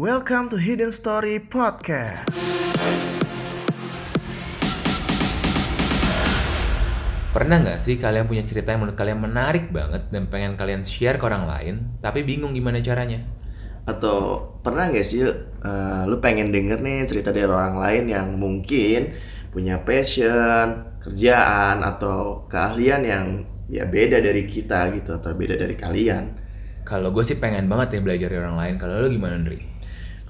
Welcome to Hidden Story Podcast. Pernah nggak sih kalian punya cerita yang menurut kalian menarik banget dan pengen kalian share ke orang lain, tapi bingung gimana caranya? Atau pernah nggak sih uh, lu pengen denger nih cerita dari orang lain yang mungkin punya passion, kerjaan atau keahlian yang ya beda dari kita gitu atau beda dari kalian. Kalau gue sih pengen banget ya belajar dari orang lain. Kalau lo gimana, Andri?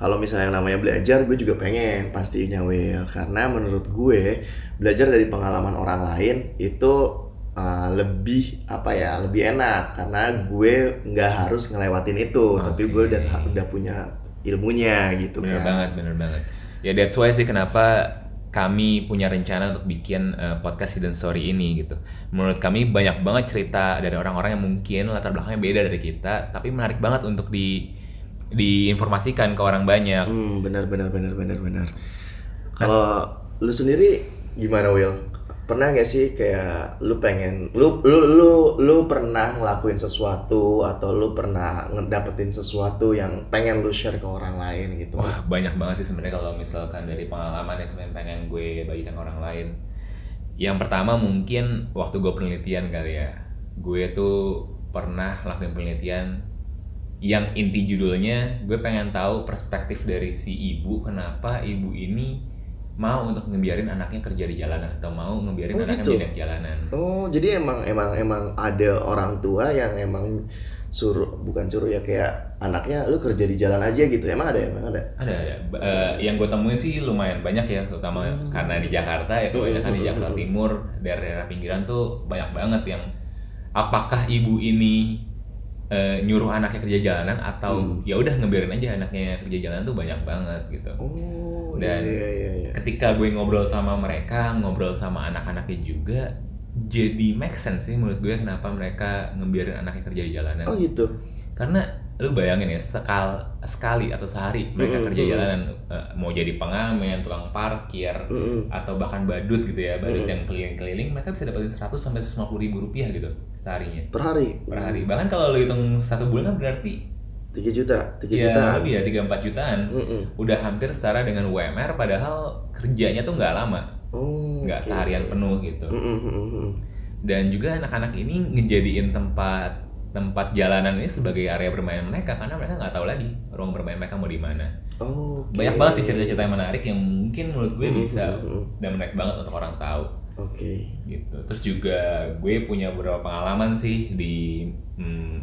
Kalau misalnya yang namanya belajar gue juga pengen pastinya Will karena menurut gue belajar dari pengalaman orang lain itu uh, lebih apa ya lebih enak karena gue nggak harus ngelewatin itu okay. tapi gue udah udah punya ilmunya gitu bener kan banget bener banget ya that's why sih kenapa kami punya rencana untuk bikin uh, podcast Hidden Story ini gitu. Menurut kami banyak banget cerita dari orang-orang yang mungkin latar belakangnya beda dari kita, tapi menarik banget untuk di diinformasikan ke orang banyak. Hmm, benar benar benar benar benar. Kalau lu sendiri gimana Will? Pernah gak sih kayak lu pengen lu lu lu lu pernah ngelakuin sesuatu atau lu pernah ngedapetin sesuatu yang pengen lu share ke orang lain gitu? Wah, banyak banget sih sebenarnya kalau misalkan dari pengalaman yang sebenarnya pengen gue bagikan orang lain. Yang pertama mungkin waktu gue penelitian kali ya. Gue tuh pernah lakuin penelitian yang inti judulnya gue pengen tahu perspektif dari si ibu kenapa ibu ini mau untuk ngebiarin anaknya kerja di jalanan atau mau ngebiarin oh, anaknya gitu? di jalanan. Oh, jadi emang emang emang ada orang tua yang emang suruh bukan suruh ya kayak anaknya lu kerja di jalan aja gitu. Emang ada emang ada? Ada ada. Uh, yang gue temuin sih lumayan banyak ya, terutama hmm. karena di Jakarta ya kebanyakan hmm. di Jakarta Timur, daerah-daerah pinggiran tuh banyak banget yang apakah ibu ini uh, nyuruh anaknya kerja jalanan atau hmm. ya udah ngebiarin aja anaknya kerja jalanan tuh banyak banget gitu. Oh, Dan iya, iya, iya. ketika gue ngobrol sama mereka, ngobrol sama anak-anaknya juga, jadi make sense sih menurut gue kenapa mereka ngebiarin anaknya kerja di jalanan. Oh gitu. Karena lu bayangin ya sekal sekali atau sehari mereka mm -hmm. kerja jalanan uh, mau jadi pengamen, tukang parkir mm atau bahkan badut gitu ya, badut mm yang keliling-keliling mereka bisa dapetin 100 sampai 150 ribu rupiah gitu seharinya. Per hari. Per hari. Bahkan kalau lu hitung satu bulan kan berarti tiga juta, tiga ya, juta lebih ya tiga empat jutaan. Mm -hmm. Udah hampir setara dengan UMR padahal kerjanya tuh nggak lama. Oh, nggak okay. seharian penuh gitu. Mm -hmm. Dan juga anak-anak ini ngejadiin tempat tempat jalanan ini sebagai area bermain mereka karena mereka nggak tahu lagi ruang bermain mereka mau di mana. Oh, okay. Banyak banget sih cerita-cerita yang menarik yang mungkin menurut gue bisa dan menarik banget untuk orang tahu. Oke. Okay. Gitu. Terus juga gue punya beberapa pengalaman sih di hmm,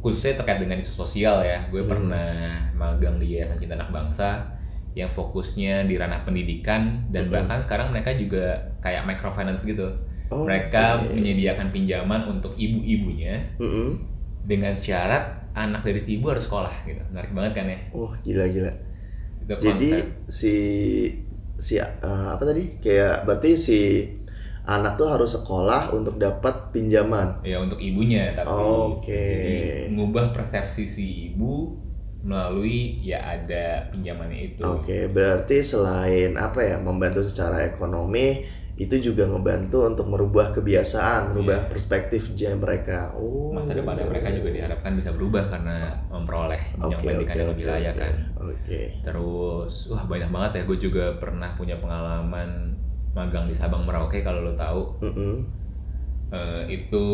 khususnya terkait dengan isu sosial ya. Gue hmm. pernah magang di Yayasan Cinta Anak Bangsa yang fokusnya di ranah pendidikan dan hmm. bahkan sekarang mereka juga kayak microfinance gitu Oh, mereka okay. menyediakan pinjaman untuk ibu-ibunya mm -hmm. dengan syarat anak dari si ibu harus sekolah gitu. Menarik banget kan ya? Oh gila gila. Jadi si si uh, apa tadi? Kayak berarti si anak tuh harus sekolah untuk dapat pinjaman. Ya untuk ibunya tapi Oke. Okay. mengubah persepsi si ibu melalui ya ada pinjamannya itu. Oke, okay, berarti selain apa ya membantu secara ekonomi itu juga ngebantu untuk merubah kebiasaan, merubah yeah. perspektif mereka. Oh. Masa depan mereka juga diharapkan bisa berubah karena memperoleh okay, pendidikan okay, yang lebih layak okay. kan. Oke. Okay. Terus, wah banyak banget ya. Gue juga pernah punya pengalaman magang di Sabang Merauke kalau lo tahu. Mm -hmm. uh, itu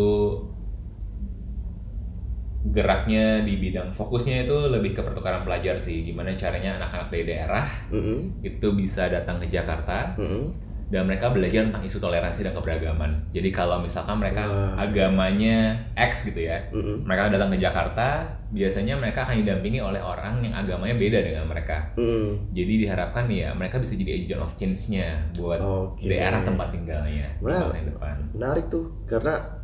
geraknya di bidang fokusnya itu lebih ke pertukaran pelajar sih. Gimana caranya anak-anak dari daerah mm -hmm. itu bisa datang ke Jakarta. Mm -hmm dan mereka belajar tentang isu toleransi dan keberagaman. Jadi kalau misalkan mereka Wah. agamanya X gitu ya, mm -hmm. mereka datang ke Jakarta, biasanya mereka akan didampingi oleh orang yang agamanya beda dengan mereka. Mm. Jadi diharapkan ya mereka bisa jadi agent of change-nya buat okay. daerah tempat tinggalnya masa depan. Menarik tuh karena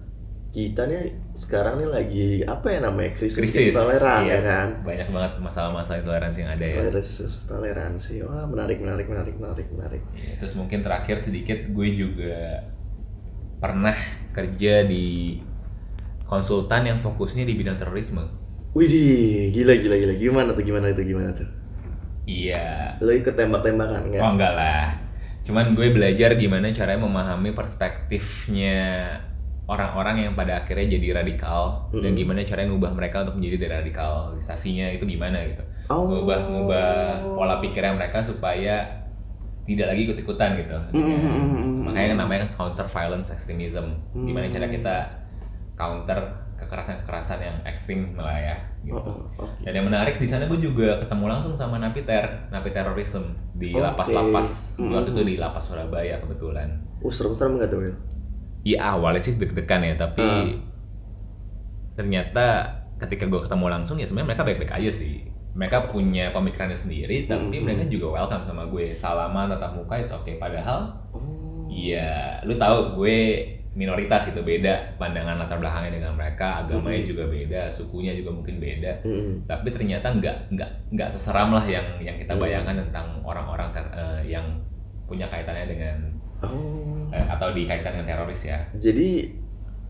kita nih sekarang nih lagi apa ya namanya krisis, krisis. intoleran iya. ya kan? Banyak banget masalah-masalah intoleransi yang ada ya. Krisis toleransi. Wah menarik menarik menarik menarik menarik. Ya, terus mungkin terakhir sedikit gue juga pernah kerja di konsultan yang fokusnya di bidang terorisme. Widih, gila gila gila. Gimana tuh gimana itu gimana tuh? Iya. Lo ikut tembak-tembakan enggak? oh enggak lah. Cuman gue belajar gimana caranya memahami perspektifnya orang-orang yang pada akhirnya jadi radikal mm -hmm. dan gimana caranya ngubah mereka untuk menjadi radikalisasinya itu gimana gitu. Oh. ngubah ngubah pola pikirnya mereka supaya tidak lagi ikut ikutan gitu Mm-mm. makanya namanya counter violence extremism gimana Hmm. cara kita counter kekerasan kekerasan yang ekstrim lah ya gitu Oh, oh, oke. dan yang menarik di sana gue juga ketemu langsung sama napiter napi terorisme di lapas-lapas waktu itu Mm. di lapas Surabaya kebetulan Uh, serem-serem nggak tuh Iya awalnya sih deg-degan ya, tapi Ah. ternyata ketika gue ketemu langsung ya sebenarnya mereka baik-baik aja sih. Mereka punya pemikirannya sendiri, tapi Hmm. mereka juga welcome sama gue. Salaman, tatap muka, it's okay. Padahal, Oh. iya, lu tahu gue minoritas gitu beda pandangan latar belakangnya dengan mereka, agamanya Hmm. juga beda, sukunya juga mungkin beda. Mm-mm. Tapi ternyata nggak nggak nggak seseram lah yang yang kita Hmm. bayangkan tentang orang-orang ter- eh, yang punya kaitannya dengan Oh. eh, atau dikaitkan dengan teroris ya. Jadi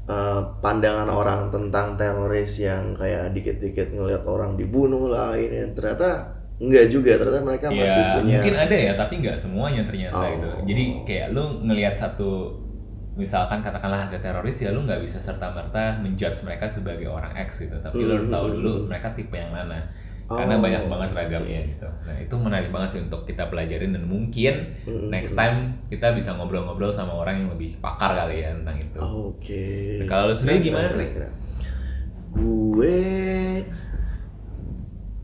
eh, pandangan orang tentang teroris yang kayak dikit-dikit ngelihat orang dibunuh lah ini ternyata enggak juga ternyata mereka Ya, masih punya mungkin ada ya, tapi nggak semuanya ternyata Oh. itu. Jadi kayak lu ngelihat satu, misalkan katakanlah ada teroris ya lu nggak bisa serta merta menjudge mereka sebagai orang X gitu. Tapi lu harus tahu Hmm. dulu mereka tipe yang mana. Karena Oh, banyak banget ragamnya oke. gitu. Nah itu menarik banget sih untuk kita pelajarin dan mungkin Mm-mm. next time kita bisa ngobrol-ngobrol sama orang yang lebih pakar kali ya tentang itu. Oke. Nah, kalau lu sendiri gimana, keren. Gue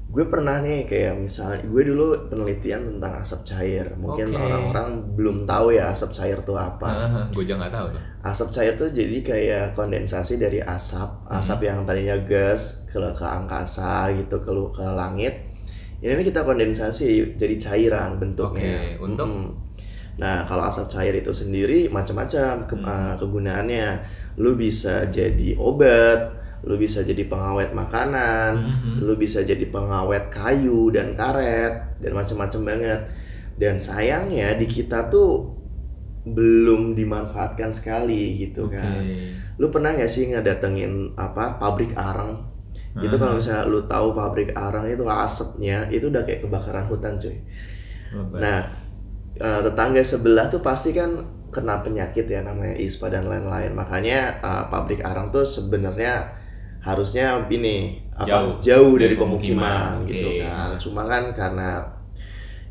gue pernah nih kayak misalnya gue dulu penelitian tentang asap cair. Mungkin Oke. orang-orang belum tahu ya asap cair itu apa. Ah, gue juga nggak tahu tuh. Asap cair tuh jadi kayak kondensasi dari asap, Hmm. asap yang tadinya gas ke ke angkasa gitu ke ke langit. Ini kita kondensasi jadi cairan bentuknya. Oke, untuk? Mm-mm. Nah, kalau asap cair itu sendiri macam-macam ke- Hmm. uh, kegunaannya. Lu bisa jadi obat, lu bisa jadi pengawet makanan, Mhm. lu bisa jadi pengawet kayu dan karet dan macam-macam banget. Dan sayangnya di kita tuh belum dimanfaatkan sekali gitu Oke. kan. Lu pernah gak sih ngedatengin apa pabrik arang? Itu kalau misalnya lu tahu pabrik arang itu asapnya itu udah kayak kebakaran hutan cuy. Lebat. Nah, eh, tetangga sebelah tuh pasti kan kena penyakit ya namanya ispa dan lain-lain. Makanya eh, pabrik arang tuh sebenarnya harusnya ini apa Jauh jauh, dari dari pemukiman, pemukiman. gitu Oke. kan. Cuma kan karena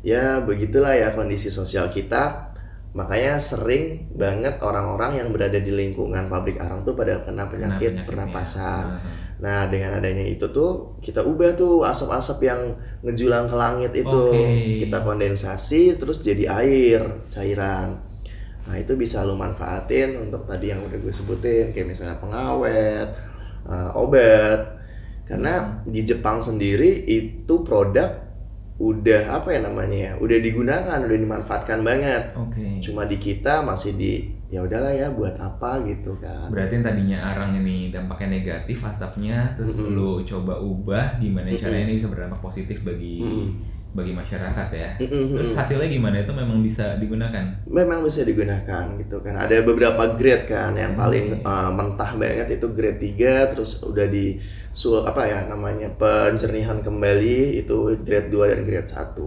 ya begitulah ya kondisi sosial kita. Makanya sering banget orang-orang yang berada di lingkungan pabrik arang tuh pada kena Kena penyakit penyakitnya. pernapasan. Aha. Nah, dengan adanya itu tuh kita ubah tuh asap-asap yang ngejulang ke langit itu. Oke. Kita kondensasi terus jadi air, cairan. Nah, itu bisa lo manfaatin untuk tadi yang udah gue sebutin kayak misalnya pengawet, eh, obat. Karena di Jepang sendiri itu produk udah apa ya namanya ya? Udah digunakan, udah dimanfaatkan banget. Oke. Cuma di kita masih di ya udahlah ya buat apa gitu kan. Berarti yang tadinya arang ini dampaknya negatif asapnya, terus Mm-mm. lu coba ubah gimana caranya ini bisa berdampak positif bagi Mm-mm. bagi masyarakat ya. Mm-mm. Terus hasilnya gimana itu memang bisa digunakan? memang bisa digunakan gitu kan ada beberapa grade kan yang paling Oke. uh, mentah banget itu grade 3 terus udah di sul apa ya namanya pencernihan kembali itu grade 2 dan grade 1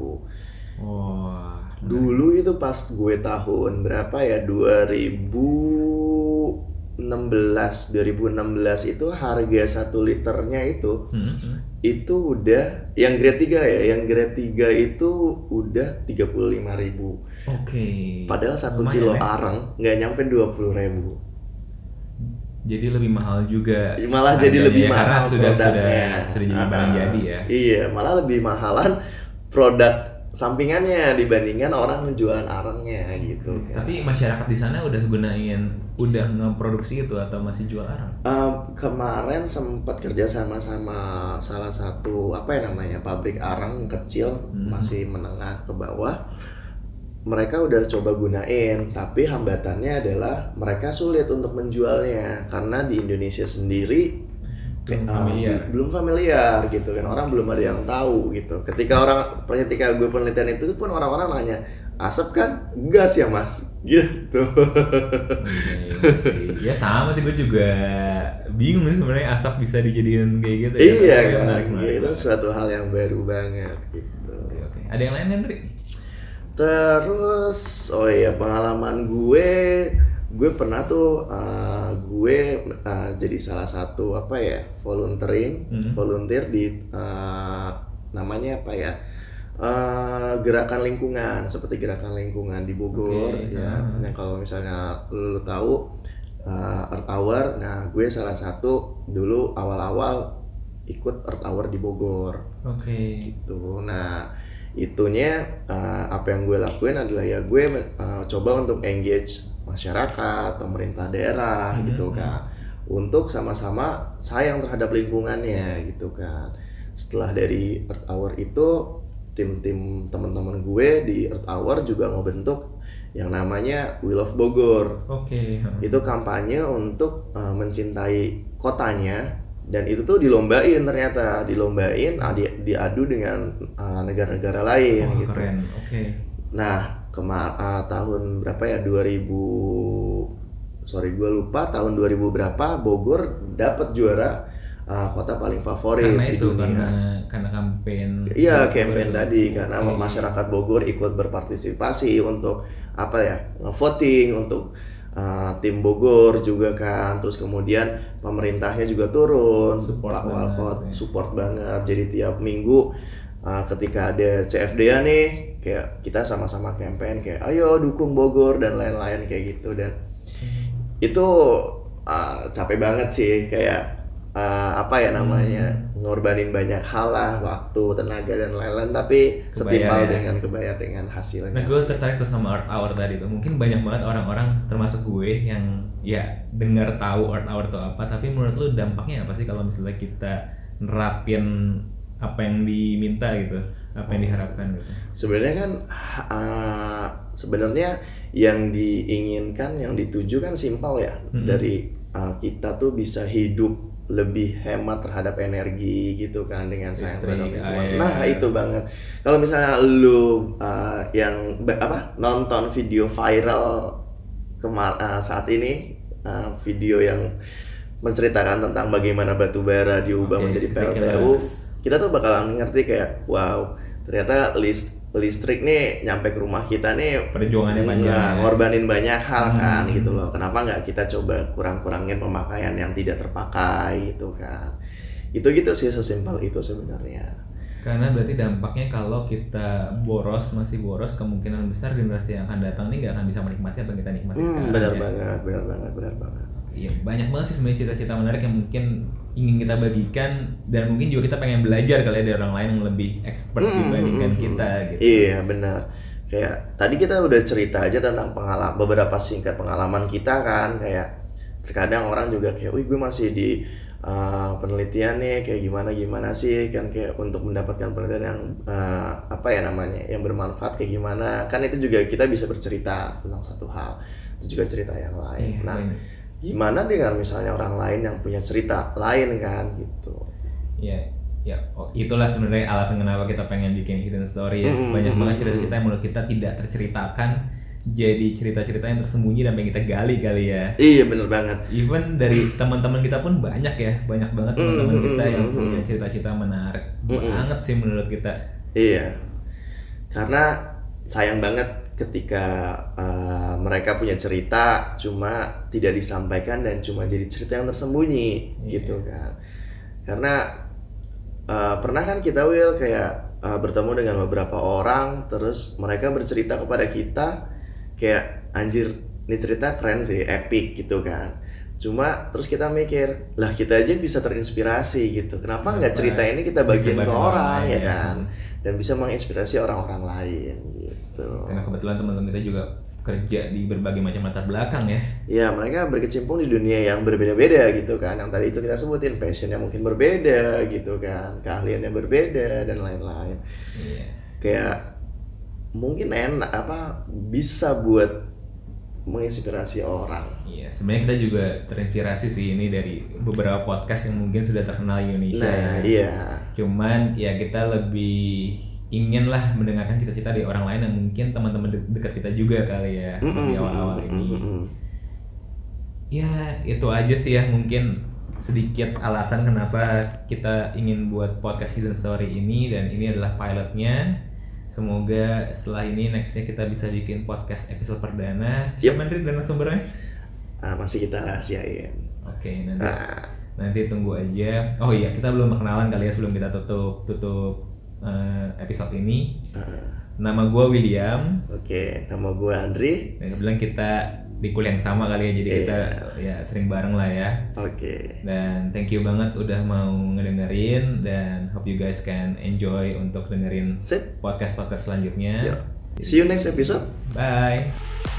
Wah. Dulu itu pas gue tahun berapa ya 2016 2016 itu harga satu liternya itu Hmm, hmm. itu udah yang grade 3 ya yang grade 3 itu udah 35.000 Oke. Padahal satu Lumayan kilo ya. arang nggak nyampe dua puluh ribu. Jadi lebih mahal juga. Malah jadi lebih ya, mahal karena sudah sudah produknya. sudah Ah, barang ah. jadi ya. Iya, malah lebih mahalan produk sampingannya dibandingkan orang menjualan arangnya gitu. Tapi masyarakat di sana udah gunain, udah ngeproduksi itu atau masih jual arang? Eh, kemarin sempat kerja sama sama salah satu apa ya namanya pabrik arang kecil Hmm. masih menengah ke bawah. Mereka udah coba gunain, tapi hambatannya adalah mereka sulit untuk menjualnya karena di Indonesia sendiri kayak, familiar. uh, belum familiar gitu kan orang belum ada yang tahu gitu. Ketika orang ketika gue penelitian itu pun orang-orang nanya asap kan gas ya mas gitu. Iya. Ya sama sih gue juga bingung sih sebenarnya asap bisa dijadiin kayak gitu ya. iya Tapi kan, menarik, menarik itu banget. suatu hal yang baru banget gitu. Oke, oke. Ada yang lain kan? Terus, oh iya pengalaman gue, gue pernah tuh uh, gue uh, jadi salah satu apa ya volunteering, Hmm. volunteer di uh, namanya apa ya eh, gerakan lingkungan seperti gerakan lingkungan di Bogor Oke, ya ah. nah kalau misalnya lu tahu eh, Earth Hour nah gue salah satu dulu awal-awal ikut Earth Hour di Bogor Oke. gitu. Nah, itunya uh, apa yang gue lakuin adalah ya gue uh, coba untuk engage masyarakat, pemerintah daerah Hmm, gitu kan. Untuk sama-sama sayang terhadap lingkungannya gitu kan. Setelah dari Earth Hour itu tim-tim teman-teman gue di Earth Hour juga ngebentuk yang namanya We Love Bogor Oke. itu kampanye untuk uh, mencintai kotanya dan itu tuh dilombain ternyata dilombain adi, diadu dengan uh, negara-negara lain Wah, gitu. keren. Oke. Nah kemar uh, tahun berapa ya 2000 sorry gue lupa tahun 2000 berapa Bogor dapat juara uh, kota paling favorit Karena di itu dunia. karena karena kampanye. Iya, campaign tadi karena Oke. masyarakat Bogor ikut berpartisipasi untuk apa ya, voting untuk uh, tim Bogor juga kan. Terus kemudian pemerintahnya juga turun, Support Pak Walcott ya. support banget. Jadi tiap minggu uh, ketika ada CFD-nya nih, kayak kita sama-sama campaign kayak ayo dukung Bogor dan lain-lain kayak gitu. Dan itu uh, capek banget sih kayak uh, apa ya namanya ngorbanin banyak hal lah waktu tenaga dan lain-lain tapi Kebayar setimpal ya. dengan kebayar dengan hasilnya Nah gue tertarik tuh sama Art Hour tadi tuh. Mungkin banyak banget orang-orang termasuk gue yang ya dengar tahu Art Hour itu apa Tapi menurut lu dampaknya apa sih kalau misalnya kita nerapin apa yang diminta gitu Apa yang diharapkan gitu sebenarnya kan uh, sebenarnya yang diinginkan yang dituju kan simpel ya Mm-mm. dari uh, kita tuh bisa hidup lebih hemat terhadap energi gitu kan dengan sayang terhadap lingkungan. Nah itu banget. Kalau misalnya lu uh, yang apa nonton video viral kemar uh, saat ini uh, video yang menceritakan tentang bagaimana batu bara diubah Oke, menjadi. PLTU, kita tuh bakalan ngerti kayak wow ternyata list listrik nih nyampe ke rumah kita nih Perjuangannya Iya, panjang ngorbanin banyak hal kan Hmm. gitu loh. Kenapa nggak kita coba kurang-kurangin pemakaian yang tidak terpakai gitu kan? Itu gitu sih sesimpel itu sebenarnya. Karena berarti dampaknya kalau kita boros, masih boros Kemungkinan besar generasi yang akan datang ini nggak akan bisa menikmati apa yang kita nikmati Hmm, sekarang benar ya. banget, benar banget, benar banget. Iya banyak banget sih sebenarnya cita-cita menarik yang mungkin ingin kita bagikan dan mungkin juga kita pengen belajar kali ya dari orang lain yang lebih expert Hmm, dibandingkan hmm, kita gitu. Iya benar. Kayak tadi kita udah cerita aja tentang pengalaman beberapa singkat pengalaman kita kan kayak terkadang orang juga kayak, wih gue masih di uh, penelitian nih kayak gimana gimana sih kan kayak untuk mendapatkan penelitian yang uh, apa ya namanya yang bermanfaat kayak gimana kan itu juga kita bisa bercerita tentang satu hal itu juga cerita yang lain. Iya, nah banyak. Gimana dengan misalnya orang lain yang punya cerita lain kan gitu. Iya, ya oh, itulah sebenarnya alasan kenapa kita pengen bikin hidden story ya. Hmm, Banyak banget cerita-cerita yang menurut kita tidak terceritakan jadi cerita-cerita yang tersembunyi dan pengen kita gali kali ya. Iya bener banget. Even dari teman-teman kita pun banyak ya, banyak banget teman-teman hmm, kita yang punya hmm. cerita-cerita menarik Hmm, hmm. banget sih menurut kita. Iya, karena sayang banget ketika uh, mereka punya cerita cuma tidak disampaikan dan cuma jadi cerita yang tersembunyi Iya. gitu kan. Karena uh, pernah kan kita Will kayak uh, bertemu dengan beberapa orang terus mereka bercerita kepada kita kayak anjir ini cerita keren sih, epic gitu kan. Cuma terus kita mikir, lah kita aja bisa terinspirasi gitu. Kenapa nggak cerita ini kita bagiin ke orang ya ya? kan? Dan bisa menginspirasi orang-orang lain gitu. Karena kebetulan teman-teman kita juga kerja di berbagai macam latar belakang ya. Ya mereka berkecimpung di dunia yang berbeda-beda gitu kan. Yang tadi itu kita sebutin passionnya mungkin berbeda gitu kan, keahliannya berbeda dan lain-lain. Iya. Kayak mungkin enak apa bisa buat menginspirasi orang. Iya, sebenarnya kita juga terinspirasi sih ini dari beberapa podcast yang mungkin sudah terkenal di Indonesia. Nah, ya. iya. Cuman ya kita lebih ingin lah mendengarkan cita-cita dari orang lain yang mungkin teman-teman de- dekat kita juga kali ya Mm-mm, di awal-awal ini. mm-mm. Ya itu aja sih ya mungkin sedikit alasan kenapa kita ingin buat podcast Hidden Story ini dan ini adalah pilotnya. Semoga setelah ini nextnya kita bisa bikin podcast episode perdana. Yep. Siapa Andri dan sumbernya? Ah, masih kita rahasiain. Oke, nanti Ah, nanti tunggu aja. Oh iya, kita belum perkenalan kali ya sebelum kita tutup tutup eh, episode ini. Ah, Nama gue William. Oke, nama gue Andri. Dan kebetulan kita di kuliah yang sama kali ya, jadi Iya. kita ya sering bareng lah ya. Oke. Dan thank you banget udah mau ngedengerin dan hope you guys can enjoy untuk dengerin Sip. podcast-podcast selanjutnya. Yo. See you next episode. Bye.